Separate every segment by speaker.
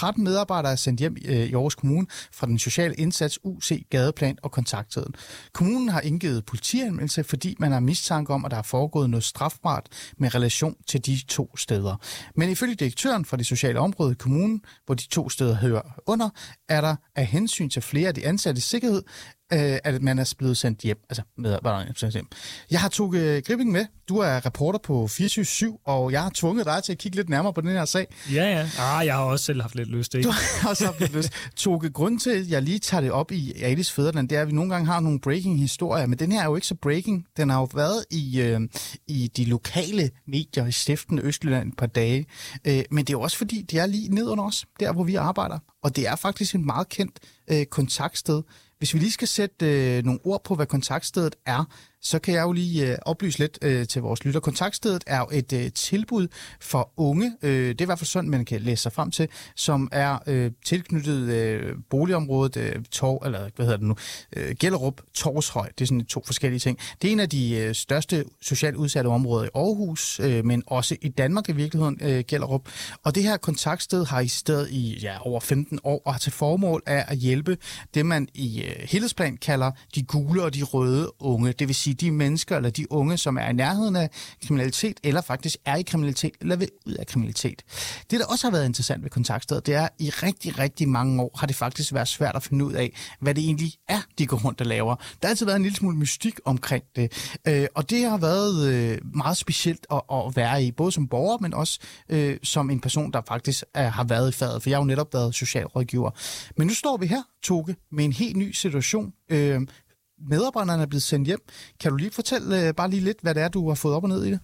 Speaker 1: 13 medarbejdere er sendt hjem øh, i Aarhus Kommune fra den sociale indsats UC Gadeplan og kontakttiden. Kommunen har indgivet politianmeldelse, fordi man har mistanke om, at der er foregået noget strafbart med relation til de to steder. Men ifølge direktøren for det sociale område i kommunen, hvor de to steder hører under, er der af hensyn til flere af de ansatte sikkerhed øh, at man er blevet sendt hjem. Altså, medarbejderne sendt hjem. Jeg har Toge Gripping med. Du er reporter på 24 og jeg har tvunget dig til at kigge lidt nærmere på den her sag.
Speaker 2: Ja, ja. Ah, jeg har også selv haft lidt lyst. Ikke?
Speaker 1: Du har også haft lidt lyst. Toge, grund til, at jeg lige tager det op i Alice Fæderland, det er, at vi nogle gange har nogle breaking-historier, men den her er jo ikke så breaking. Den har jo været i, øh, i de lokale medier i Stiften Østjylland et par dage. Øh, men det er jo også fordi, det er lige ned under os, der hvor vi arbejder. Og det er faktisk en meget kendt øh, kontaktsted. Hvis vi lige skal sætte øh, nogle ord på, hvad kontaktstedet er, så kan jeg jo lige øh, oplyse lidt øh, til vores lytter. Kontaktstedet er jo et øh, tilbud for unge, øh, det er i hvert fald sådan, man kan læse sig frem til, som er øh, tilknyttet øh, boligområdet øh, Tor, eller hvad hedder det nu, øh, Gellerup, Torshøj. Det er sådan to forskellige ting. Det er en af de øh, største socialt udsatte områder i Aarhus, øh, men også i Danmark i virkeligheden, øh, Gellerup. Og det her kontaktsted har i stedet i ja, over 15 år, og har til formål af at hjælpe det, man i øh, helhedsplan kalder de gule og de røde unge. Det vil sige sige de mennesker eller de unge, som er i nærheden af kriminalitet, eller faktisk er i kriminalitet, eller vil ud af kriminalitet. Det, der også har været interessant ved kontaktstedet, det er, at i rigtig, rigtig mange år har det faktisk været svært at finde ud af, hvad det egentlig er, de går rundt og laver. Der har altid været en lille smule mystik omkring det, øh, og det har været øh, meget specielt at, at være i, både som borger, men også øh, som en person, der faktisk er, har været i faget, for jeg har jo netop været socialrådgiver. Men nu står vi her, Toke, med en helt ny situation. Øh, medarbejderne er blevet sendt hjem. Kan du lige fortælle øh, bare lige lidt, hvad det er, du har fået op og ned i det?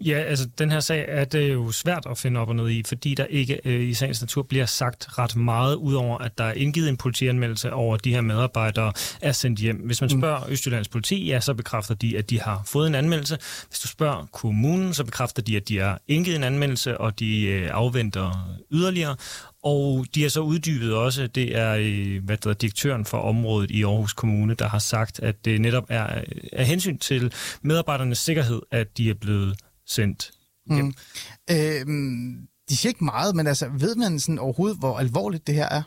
Speaker 2: Ja, altså den her sag er det jo svært at finde op og ned i, fordi der ikke øh, i sagens natur bliver sagt ret meget, udover at der er indgivet en politianmeldelse over, at de her medarbejdere er sendt hjem. Hvis man mm. spørger mm. Østjyllands politi, ja, så bekræfter de, at de har fået en anmeldelse. Hvis du spørger kommunen, så bekræfter de, at de har indgivet en anmeldelse, og de øh, afventer yderligere. Og de har så uddybet også, det er øh, hvad der er, direktøren for området i Aarhus Kommune, der har sagt, at det netop er øh, af hensyn til medarbejdernes sikkerhed, at de er blevet sendt hjem. Mm.
Speaker 1: Øh, de siger ikke meget, men altså, ved man sådan overhovedet, hvor alvorligt det her er?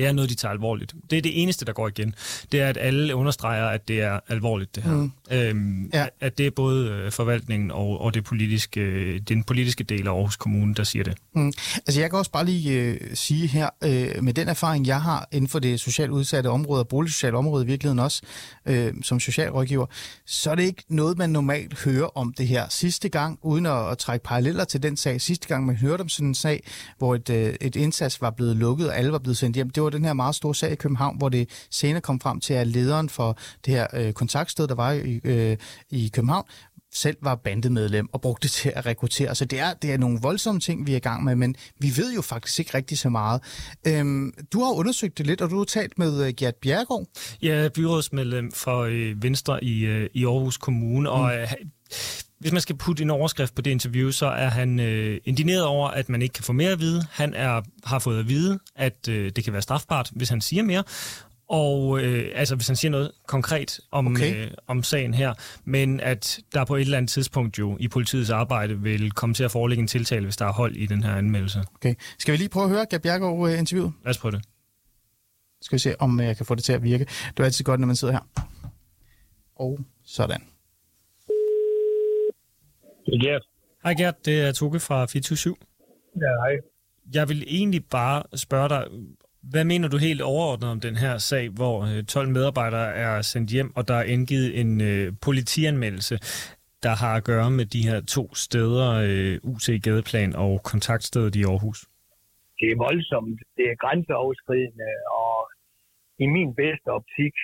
Speaker 2: Det er noget, de tager alvorligt. Det er det eneste, der går igen. Det er, at alle understreger, at det er alvorligt, det her. Mm. Øhm, ja. At det er både øh, forvaltningen og, og det politiske, den politiske del af Aarhus Kommune, der siger det.
Speaker 1: Mm. Altså jeg kan også bare lige øh, sige her, øh, med den erfaring, jeg har inden for det socialt udsatte område, og boligsociale område i virkeligheden også, øh, som socialrådgiver, så er det ikke noget, man normalt hører om det her. Sidste gang, uden at, at trække paralleller til den sag, sidste gang man hørte om sådan en sag, hvor et, øh, et indsats var blevet lukket, og alle var blevet sendt hjem, det var den her meget store sag i København, hvor det senere kom frem til, at lederen for det her øh, kontaktsted, der var i, øh, i København, selv var bandemedlem og brugte det til at rekruttere. Så det er, det er nogle voldsomme ting, vi er i gang med, men vi ved jo faktisk ikke rigtig så meget. Øhm, du har undersøgt det lidt, og du har talt med uh, Gert Bjergård.
Speaker 2: Ja, byrådsmedlem for øh, Venstre i, øh, i Aarhus Kommune, mm. og øh, hvis man skal putte en overskrift på det interview, så er han øh, indineret over, at man ikke kan få mere at vide. Han er, har fået at vide, at øh, det kan være strafbart, hvis han siger mere. Og øh, altså, hvis han siger noget konkret om, okay. øh, om sagen her, men at der på et eller andet tidspunkt jo i politiets arbejde vil komme til at forelægge en tiltale, hvis der er hold i den her anmeldelse.
Speaker 1: Okay. Skal vi lige prøve at høre Gab Bjergaard uh, interviewet?
Speaker 2: Lad os prøve det.
Speaker 1: Skal vi se, om jeg kan få det til at virke. Det er altid godt, når man sidder her. Og sådan.
Speaker 2: Gert. Hej Gert, det er Toge fra 24
Speaker 3: Ja, hej.
Speaker 2: Jeg vil egentlig bare spørge dig, hvad mener du helt overordnet om den her sag, hvor 12 øh, medarbejdere er sendt hjem, og der er indgivet en øh, politianmeldelse, der har at gøre med de her to steder, øh, UC Gadeplan og kontaktstedet i Aarhus?
Speaker 3: Det er voldsomt. Det er grænseoverskridende, og i min bedste optik,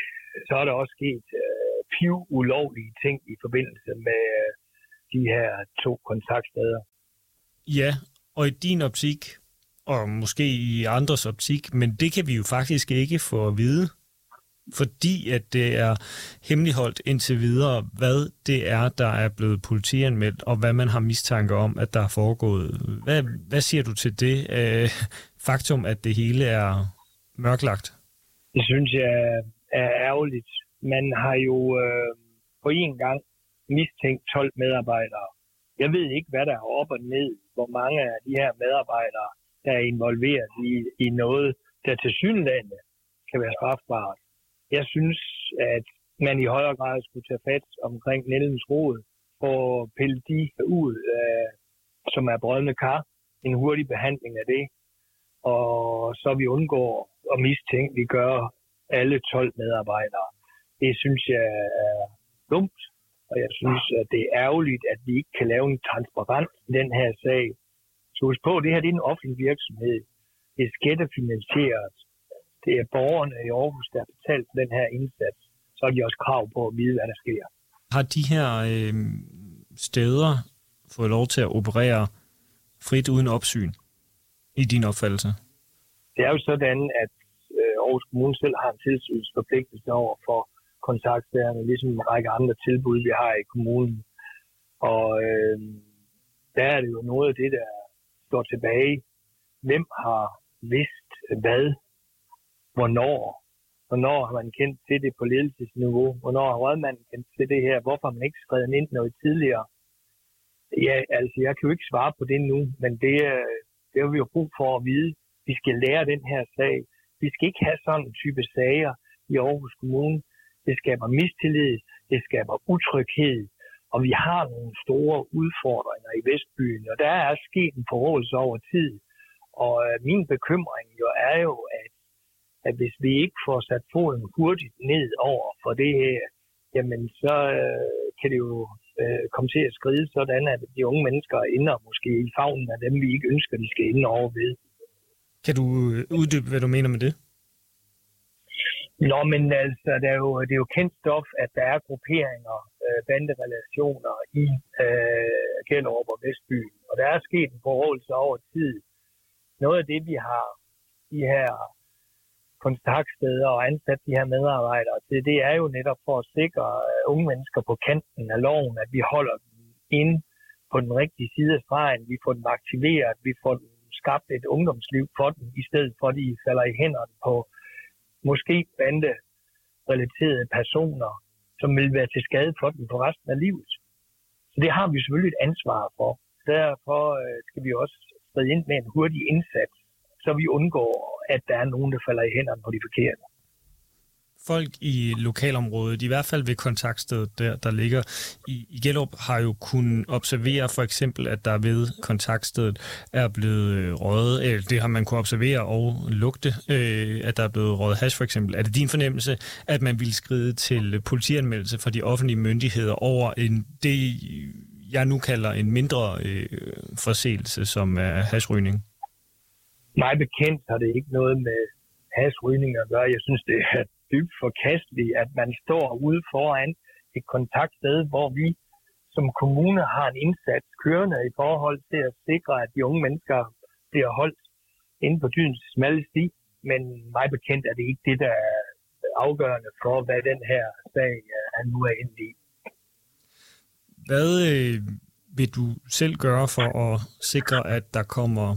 Speaker 3: så er der også sket øh, piv ulovlige ting i forbindelse med øh, de her to kontaktsteder.
Speaker 2: Ja, og i din optik, og måske i andres optik, men det kan vi jo faktisk ikke få at vide, fordi at det er hemmeligholdt indtil videre, hvad det er, der er blevet politianmeldt, og hvad man har mistanke om, at der er foregået. Hvad, hvad siger du til det uh, faktum, at det hele er mørklagt?
Speaker 3: Det synes jeg er ærgerligt. Man har jo øh, på en gang mistænkt 12 medarbejdere. Jeg ved ikke, hvad der er op og ned, hvor mange af de her medarbejdere, der er involveret i, i noget, der til synlande kan være strafbart. Jeg synes, at man i højere grad skulle tage fat omkring Nellens rod og pille de ud, øh, som er brødende kar, en hurtig behandling af det, og så vi undgår at mistænke, vi gør alle 12 medarbejdere. Det synes jeg er dumt, og jeg synes, at det er ærgerligt, at vi ikke kan lave en transparent i den her sag. Så husk på, det her det er en offentlig virksomhed. Det er skattefinansieret. Det er borgerne i Aarhus, der har betalt den her indsats. Så har de også krav på at vide, hvad der sker.
Speaker 2: Har de her øh, steder fået lov til at operere frit uden opsyn, i din opfattelse?
Speaker 3: Det er jo sådan, at øh, Aarhus Kommune selv har en tilsynsforpligtelse over for kontaktstederne, ligesom en række andre tilbud, vi har i kommunen. Og øh, der er det jo noget af det, der står tilbage. Hvem har vidst hvad, hvornår? Hvornår har man kendt til det på ledelsesniveau? Hvornår har rådmanden kendt til det her? Hvorfor har man ikke skrevet ind noget tidligere? Ja, altså, jeg kan jo ikke svare på det nu, men det, det har vi jo brug for at vide. Vi skal lære den her sag. Vi skal ikke have sådan en type sager i Aarhus Kommune, det skaber mistillid, det skaber utryghed, og vi har nogle store udfordringer i Vestbyen, og der er sket en forrådelse over tid. Og øh, min bekymring jo er jo, at, at hvis vi ikke får sat foden hurtigt ned over for det her, jamen så øh, kan det jo øh, komme til at skride sådan, at de unge mennesker ender måske i favnen af dem, vi ikke ønsker, de skal ind over ved.
Speaker 2: Kan du øh, uddybe, hvad du mener med det?
Speaker 3: Nå, men altså, det er jo, det er jo kendt stof, at der er grupperinger, øh, banderelationer i øh, Kjellerup og Vestbyen. Og der er sket en forholdelse over tid. Noget af det, vi har de her kontaktsteder og ansat de her medarbejdere til, det er jo netop for at sikre øh, unge mennesker på kanten af loven, at vi holder dem inde på den rigtige side af stregen, vi får dem aktiveret, vi får dem skabt et ungdomsliv for dem, i stedet for at de falder i hænderne på måske bande-relaterede personer, som vil være til skade for dem på resten af livet. Så det har vi selvfølgelig et ansvar for. Derfor øh, skal vi også skride ind med en hurtig indsats, så vi undgår, at der er nogen, der falder i hænderne på de forkerte
Speaker 2: folk i lokalområdet, i hvert fald ved kontaktstedet der, der ligger i, i Gellerup, har jo kunnet observere for eksempel, at der ved kontaktstedet er blevet øh, røget, eller det har man kunne observere og lugte, øh, at der er blevet røget hash for eksempel. Er det din fornemmelse, at man ville skride til politianmeldelse for de offentlige myndigheder over en, det, jeg nu kalder en mindre øh, forseelse, som er hashrygning?
Speaker 3: Mig bekendt har det ikke noget med hashrygning at gøre. Jeg synes, det er dybt forkasteligt, at man står ude foran et kontaktsted, hvor vi som kommune har en indsats kørende i forhold til at sikre, at de unge mennesker bliver holdt inden for dydens smalle sti. Men mig bekendt er det ikke det, der er afgørende for, hvad den her sag øh, er nu er inde i.
Speaker 2: Hvad øh, vil du selv gøre for at sikre, at der kommer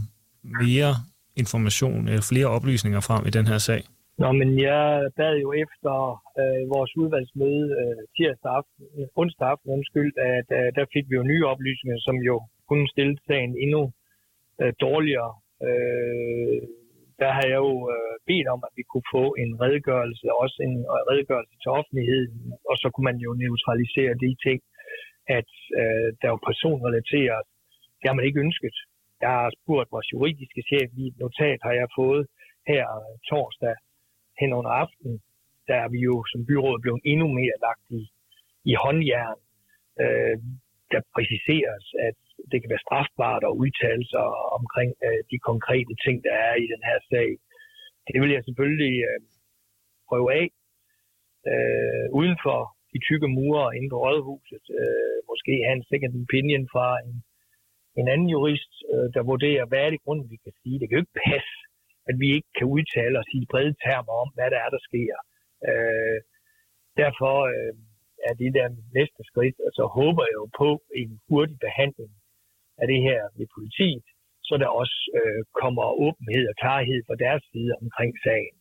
Speaker 2: mere information eller flere oplysninger frem i den her sag?
Speaker 3: Nå, men jeg bad jo efter øh, vores udvalgsmøde øh, tirsdag aften, øh, onsdag aften, undskyld, at øh, der fik vi jo nye oplysninger, som jo kunne stille sagen endnu øh, dårligere. Øh, der har jeg jo øh, bedt om, at vi kunne få en redegørelse, også en øh, redegørelse til offentligheden, og så kunne man jo neutralisere de ting, at øh, der jo personrelateret. Det har man ikke ønsket. Jeg har spurgt vores juridiske chef, i et notat har jeg fået her torsdag, hen under aftenen, der er vi jo som byråd blevet endnu mere lagt i, i håndjern. Øh, der præciseres, at det kan være strafbart at udtale sig omkring øh, de konkrete ting, der er i den her sag. Det vil jeg selvfølgelig øh, prøve af. Øh, uden for de tykke mure inde på Rådhuset. Øh, måske have en second opinion fra en, en anden jurist, øh, der vurderer, hvad er det grund, vi kan sige. Det kan jo ikke passe, at vi ikke kan udtale os i brede termer om, hvad der er, der sker. Øh, derfor øh, er det der næste skridt, og så håber jeg jo på en hurtig behandling af det her ved politiet, så der også øh, kommer åbenhed og klarhed fra deres side omkring sagen.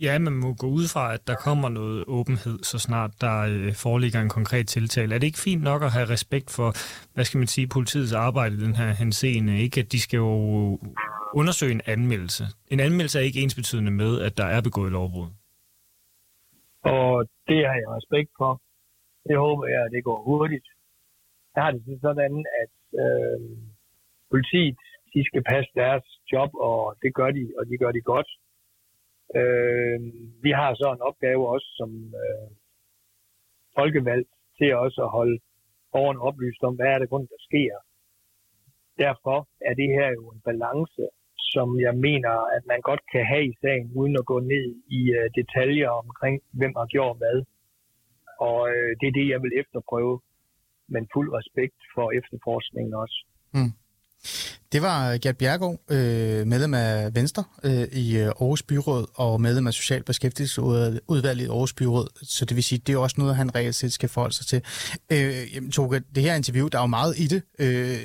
Speaker 2: Ja, man må gå ud fra, at der kommer noget åbenhed, så snart der øh, foreligger en konkret tiltale. Er det ikke fint nok at have respekt for, hvad skal man sige, politiets arbejde i den her henseende? Ikke at de skal jo undersøge en anmeldelse. En anmeldelse er ikke ensbetydende med, at der er begået lovbrud.
Speaker 3: Og det har jeg respekt for. Det håber jeg, at det går hurtigt. Jeg har det sådan, at øh, politiet de skal passe deres job, og det gør de, og de gør de godt. Øh, vi har så en opgave også som øh, folkevalgt til også at holde borgerne oplyst om, hvad er det grund, der sker. Derfor er det her jo en balance, som jeg mener, at man godt kan have i sagen, uden at gå ned i øh, detaljer omkring, hvem har gjort hvad. Og øh, det er det, jeg vil efterprøve, men fuld respekt for efterforskningen også. Mm.
Speaker 1: Det var øh, Gert Bjergaard, øh, medlem af Venstre øh, i øh, Aarhus Byråd og medlem af Social Beskæftigelsesudvalget i Aarhus Byråd. Så det vil sige, det er også noget, han reelt set skal forholde sig til. Øh, jamen, Toge, det her interview, der er jo meget i det. Øh,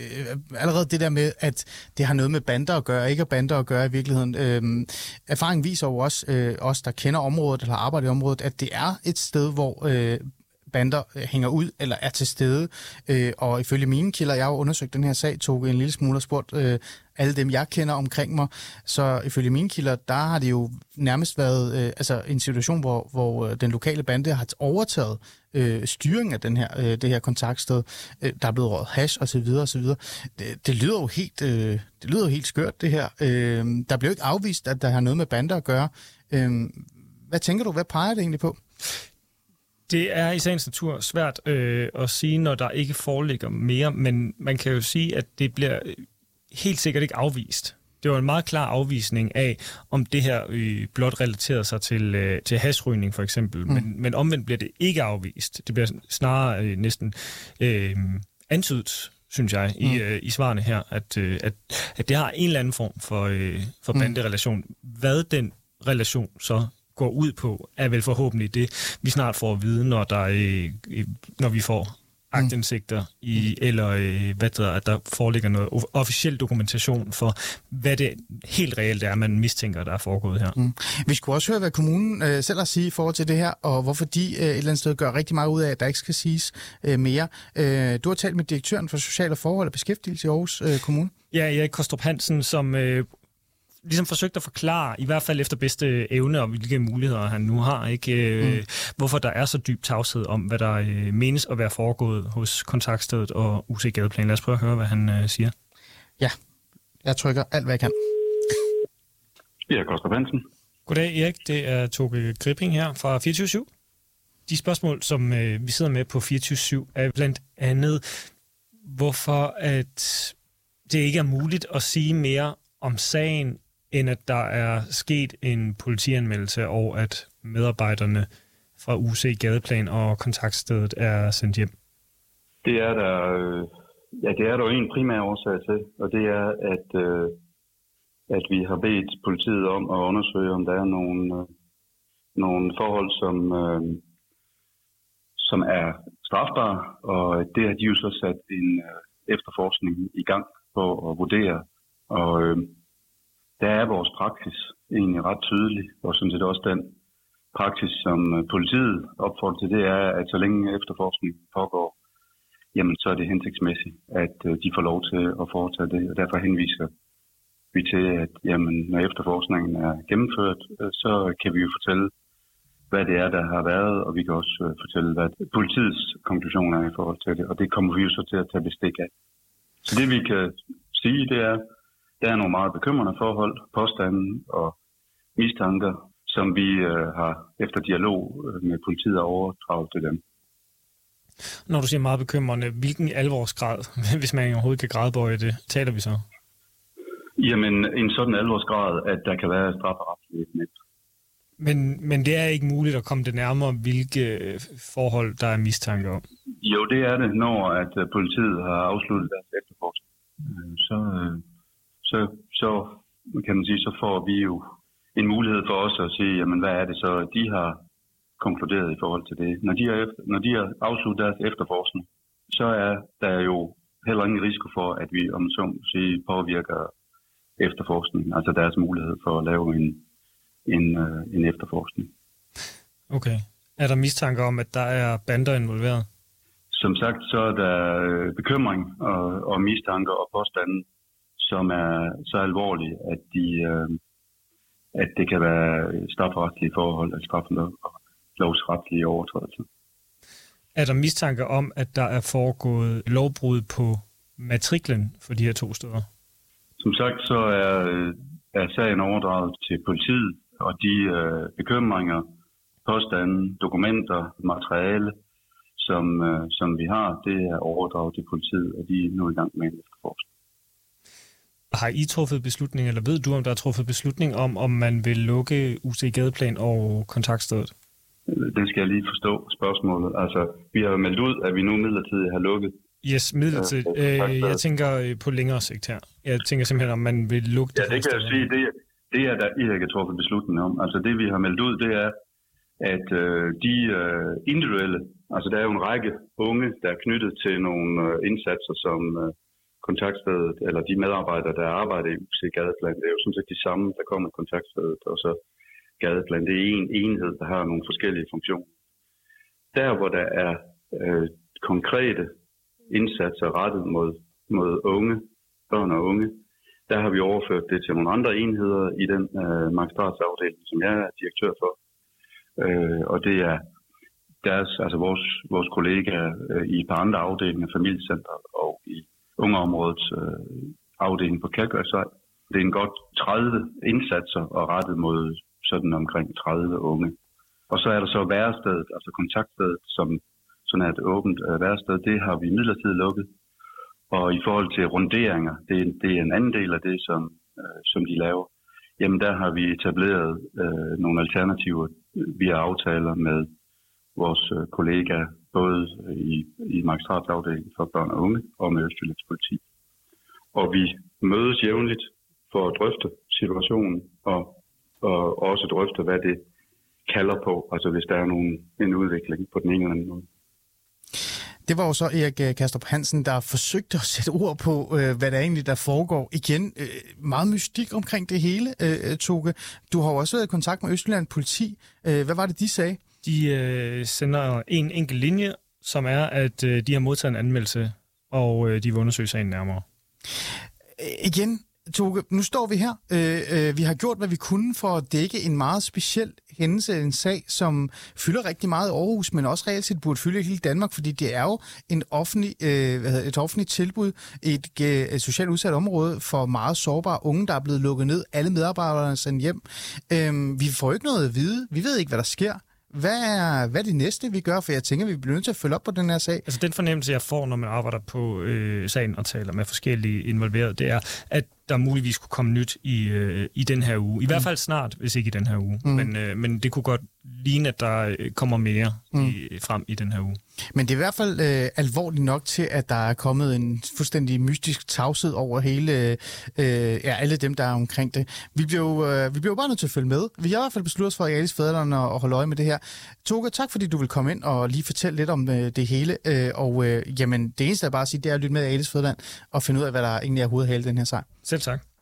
Speaker 1: allerede det der med, at det har noget med bander at gøre, ikke at bander at gøre i virkeligheden. Øh, erfaring viser jo også, øh, os der kender området eller har arbejdet i området, at det er et sted, hvor øh, bander øh, hænger ud eller er til stede. Øh, og ifølge mine kilder, jeg har undersøgt den her sag, tog en lille smule og spurgt øh, alle dem, jeg kender omkring mig. Så ifølge mine kilder, der har det jo nærmest været øh, altså en situation, hvor, hvor øh, den lokale bande har overtaget øh, styringen af den her, øh, det her kontaktsted. Øh, der er blevet råd hash og så videre og så videre. Det, det lyder jo helt, øh, det lyder jo helt skørt, det her. Øh, der bliver jo ikke afvist, at der har noget med bander at gøre. Øh, hvad tænker du, hvad peger det egentlig på?
Speaker 2: Det er i sagens natur svært øh, at sige, når der ikke foreligger mere, men man kan jo sige, at det bliver helt sikkert ikke afvist. Det var en meget klar afvisning af, om det her øh, blot relaterede sig til, øh, til hasrygning for eksempel. Mm. Men, men omvendt bliver det ikke afvist. Det bliver snarere øh, næsten øh, antydet, synes jeg, mm. i, øh, i svarene her, at, øh, at, at det har en eller anden form for, øh, for mm. banderelation. Hvad den relation så går ud på, er vel forhåbentlig det, vi snart får at vide, når, der, øh, når vi får agtindsigter i, eller øh, hvad der, at der foreligger noget officiel dokumentation for, hvad det helt reelt er, man mistænker, der er foregået her. Mm.
Speaker 1: Vi skulle også høre, hvad kommunen øh, selv har sige i forhold til det her, og hvorfor de øh, et eller andet sted gør rigtig meget ud af, at der ikke skal siges øh, mere. Øh, du har talt med direktøren for Sociale Forhold og Beskæftigelse i Aarhus øh, Kommune.
Speaker 2: Ja, Erik Kostrup Hansen, som øh, ligesom forsøgt at forklare, i hvert fald efter bedste evne, og hvilke muligheder han nu har, ikke? Øh, mm. hvorfor der er så dyb tavshed om, hvad der øh, menes at være foregået hos kontaktstedet og UC Gadeplan. Lad os prøve at høre, hvad han øh, siger.
Speaker 1: Ja, jeg trykker alt, hvad jeg kan.
Speaker 4: Ja, Koster Hansen.
Speaker 2: Goddag Erik, det er Toge Gripping her fra 24 De spørgsmål, som øh, vi sidder med på 24 er blandt andet, hvorfor at det ikke er muligt at sige mere om sagen end at der er sket en politianmeldelse, og at medarbejderne fra UC Gadeplan og kontaktstedet er sendt hjem?
Speaker 4: Det er der, øh, ja, det er der jo en primær årsag til, og det er, at, øh, at vi har bedt politiet om at undersøge, om der er nogle, øh, nogle forhold, som, øh, som er strafbare, og det har de jo så sat en øh, efterforskning i gang på at vurdere. Og øh, der er vores praksis egentlig ret tydelig, og sådan set også den praksis, som øh, politiet opfordrer til, det er, at så længe efterforskningen pågår, jamen så er det hensigtsmæssigt, at øh, de får lov til at foretage det, og derfor henviser vi til, at jamen, når efterforskningen er gennemført, øh, så kan vi jo fortælle, hvad det er, der har været, og vi kan også fortælle, hvad politiets konklusioner er i forhold til det, og det kommer vi jo så til at tage bestik af. Så det vi kan sige, det er, der er nogle meget bekymrende forhold, påstande og mistanker, som vi øh, har efter dialog øh, med politiet overdraget til dem.
Speaker 2: Når du siger meget bekymrende, hvilken alvorsgrad, hvis man overhovedet kan gradbøje det, taler vi så?
Speaker 4: Jamen, en sådan alvorsgrad, at der kan være strafferetlige
Speaker 2: men, men det er ikke muligt at komme det nærmere, hvilke forhold der er mistanke om?
Speaker 4: Jo, det er det, når at øh, politiet har afsluttet deres efterforskning. Så, så, kan man sige, så får vi jo en mulighed for os at se, jamen, hvad er det så, de har konkluderet i forhold til det. Når de har, efter, når de har afsluttet deres efterforskning, så er der jo heller ingen risiko for, at vi om så sige, påvirker efterforskningen, altså deres mulighed for at lave en, en, øh, en efterforskning.
Speaker 2: Okay. Er der mistanke om, at der er bander involveret?
Speaker 4: Som sagt, så er der øh, bekymring og, og mistanker og påstande, som er så alvorlige, at, de, øh, at det kan være strafferetlige forhold, altså straffelovsretlige overtrædelser.
Speaker 2: Er der mistanke om, at der er foregået lovbrud på matriklen for de her to steder?
Speaker 4: Som sagt, så er, er sagen overdraget til politiet, og de øh, bekymringer, påstande, dokumenter, materiale, som, øh, som vi har, det er overdraget til politiet, og de er nu i gang med en.
Speaker 2: Har I truffet beslutning, eller ved du, om der er truffet beslutning om, om man vil lukke UC Gadeplan og kontaktstedet?
Speaker 4: Det skal jeg lige forstå spørgsmålet. Altså, vi har meldt ud, at vi nu midlertidigt har lukket.
Speaker 2: Yes, midlertidigt. Øh, jeg tænker øh, på længere sigt her. Jeg tænker simpelthen, om man vil lukke
Speaker 4: det. Ja, det kan jeg sige. Det, det er der I har ikke truffet beslutning om. Altså det, vi har meldt ud, det er, at øh, de øh, individuelle, altså der er jo en række unge, der er knyttet til nogle øh, indsatser, som øh, kontaktstedet, eller de medarbejdere, der arbejder i UC Gadeplan, det er jo sådan set de samme, der kommer i kontaktstedet, og så gadeplan. Det er en enhed, der har nogle forskellige funktioner. Der, hvor der er øh, konkrete indsatser rettet mod, mod unge, børn og unge, der har vi overført det til nogle andre enheder i den øh, magistratsafdeling, som jeg er direktør for. Øh, og det er deres, altså vores, vores kollegaer øh, i et par andre afdelinger, familiecenter og i ungeområdets øh, afdeling på Kærgørsvej. Det er en godt 30 indsatser og rettet mod sådan omkring 30 unge. Og så er der så værestedet, altså kontaktstedet, som sådan er et åbent øh, værested. Det har vi midlertidigt lukket. Og i forhold til runderinger, det, det er en anden del af det, som, øh, som de laver. Jamen der har vi etableret øh, nogle alternativer via aftaler med vores øh, kollegaer, både øh, i, i magistratsafdelingen for børn og unge og med Østjyllands politi. Og vi mødes jævnligt for at drøfte situationen og og også drøfte, hvad det kalder på, altså hvis der er nogen, en udvikling på den ene eller anden måde.
Speaker 1: Det var jo så Erik øh, Kastrup Hansen, der forsøgte at sætte ord på, øh, hvad der egentlig der foregår. Igen, meget mystik omkring det hele, Toge. Du har jo også været i kontakt med Østjylland politi. Hvad var det, de sagde?
Speaker 2: De øh, sender en enkelt linje, som er, at øh, de har modtaget en anmeldelse, og øh, de vil undersøge sagen nærmere.
Speaker 1: Øh, igen, Toge, nu står vi her. Øh, øh, vi har gjort, hvad vi kunne for at dække en meget speciel hændelse, en sag, som fylder rigtig meget i Aarhus, men også reelt set burde fylde hele Danmark, fordi det er jo en offentlig, øh, hvad hedder, et offentligt tilbud et, et socialt udsat område for meget sårbare unge, der er blevet lukket ned. Alle medarbejderne er sendt hjem. Øh, vi får ikke noget at vide. Vi ved ikke, hvad der sker. Hvad er, hvad er det næste, vi gør? For jeg tænker, vi bliver nødt til at følge op på den her sag.
Speaker 2: Altså den fornemmelse, jeg får, når man arbejder på øh, sagen og taler med forskellige involverede, det er, at der muligvis kunne komme nyt i, øh, i den her uge. I mm. hvert fald snart, hvis ikke i den her uge. Mm. Men, øh, men det kunne godt ligne, at der øh, kommer mere mm. i, frem i den her uge.
Speaker 1: Men det er i hvert fald øh, alvorligt nok til, at der er kommet en fuldstændig mystisk tavshed over hele, øh, ja, alle dem, der er omkring det. Vi bliver jo øh, vi bliver jo bare nødt til at følge med. Vi har i hvert fald besluttet os for i Alice Fædrene at, holde øje med det her. Toga, tak fordi du vil komme ind og lige fortælle lidt om øh, det hele. Øh, og øh, jamen, det eneste, jeg bare sige det er at lytte med i Alice Fædrene og finde ud af, hvad der egentlig er hovedhale den her sag.
Speaker 2: Selv tak.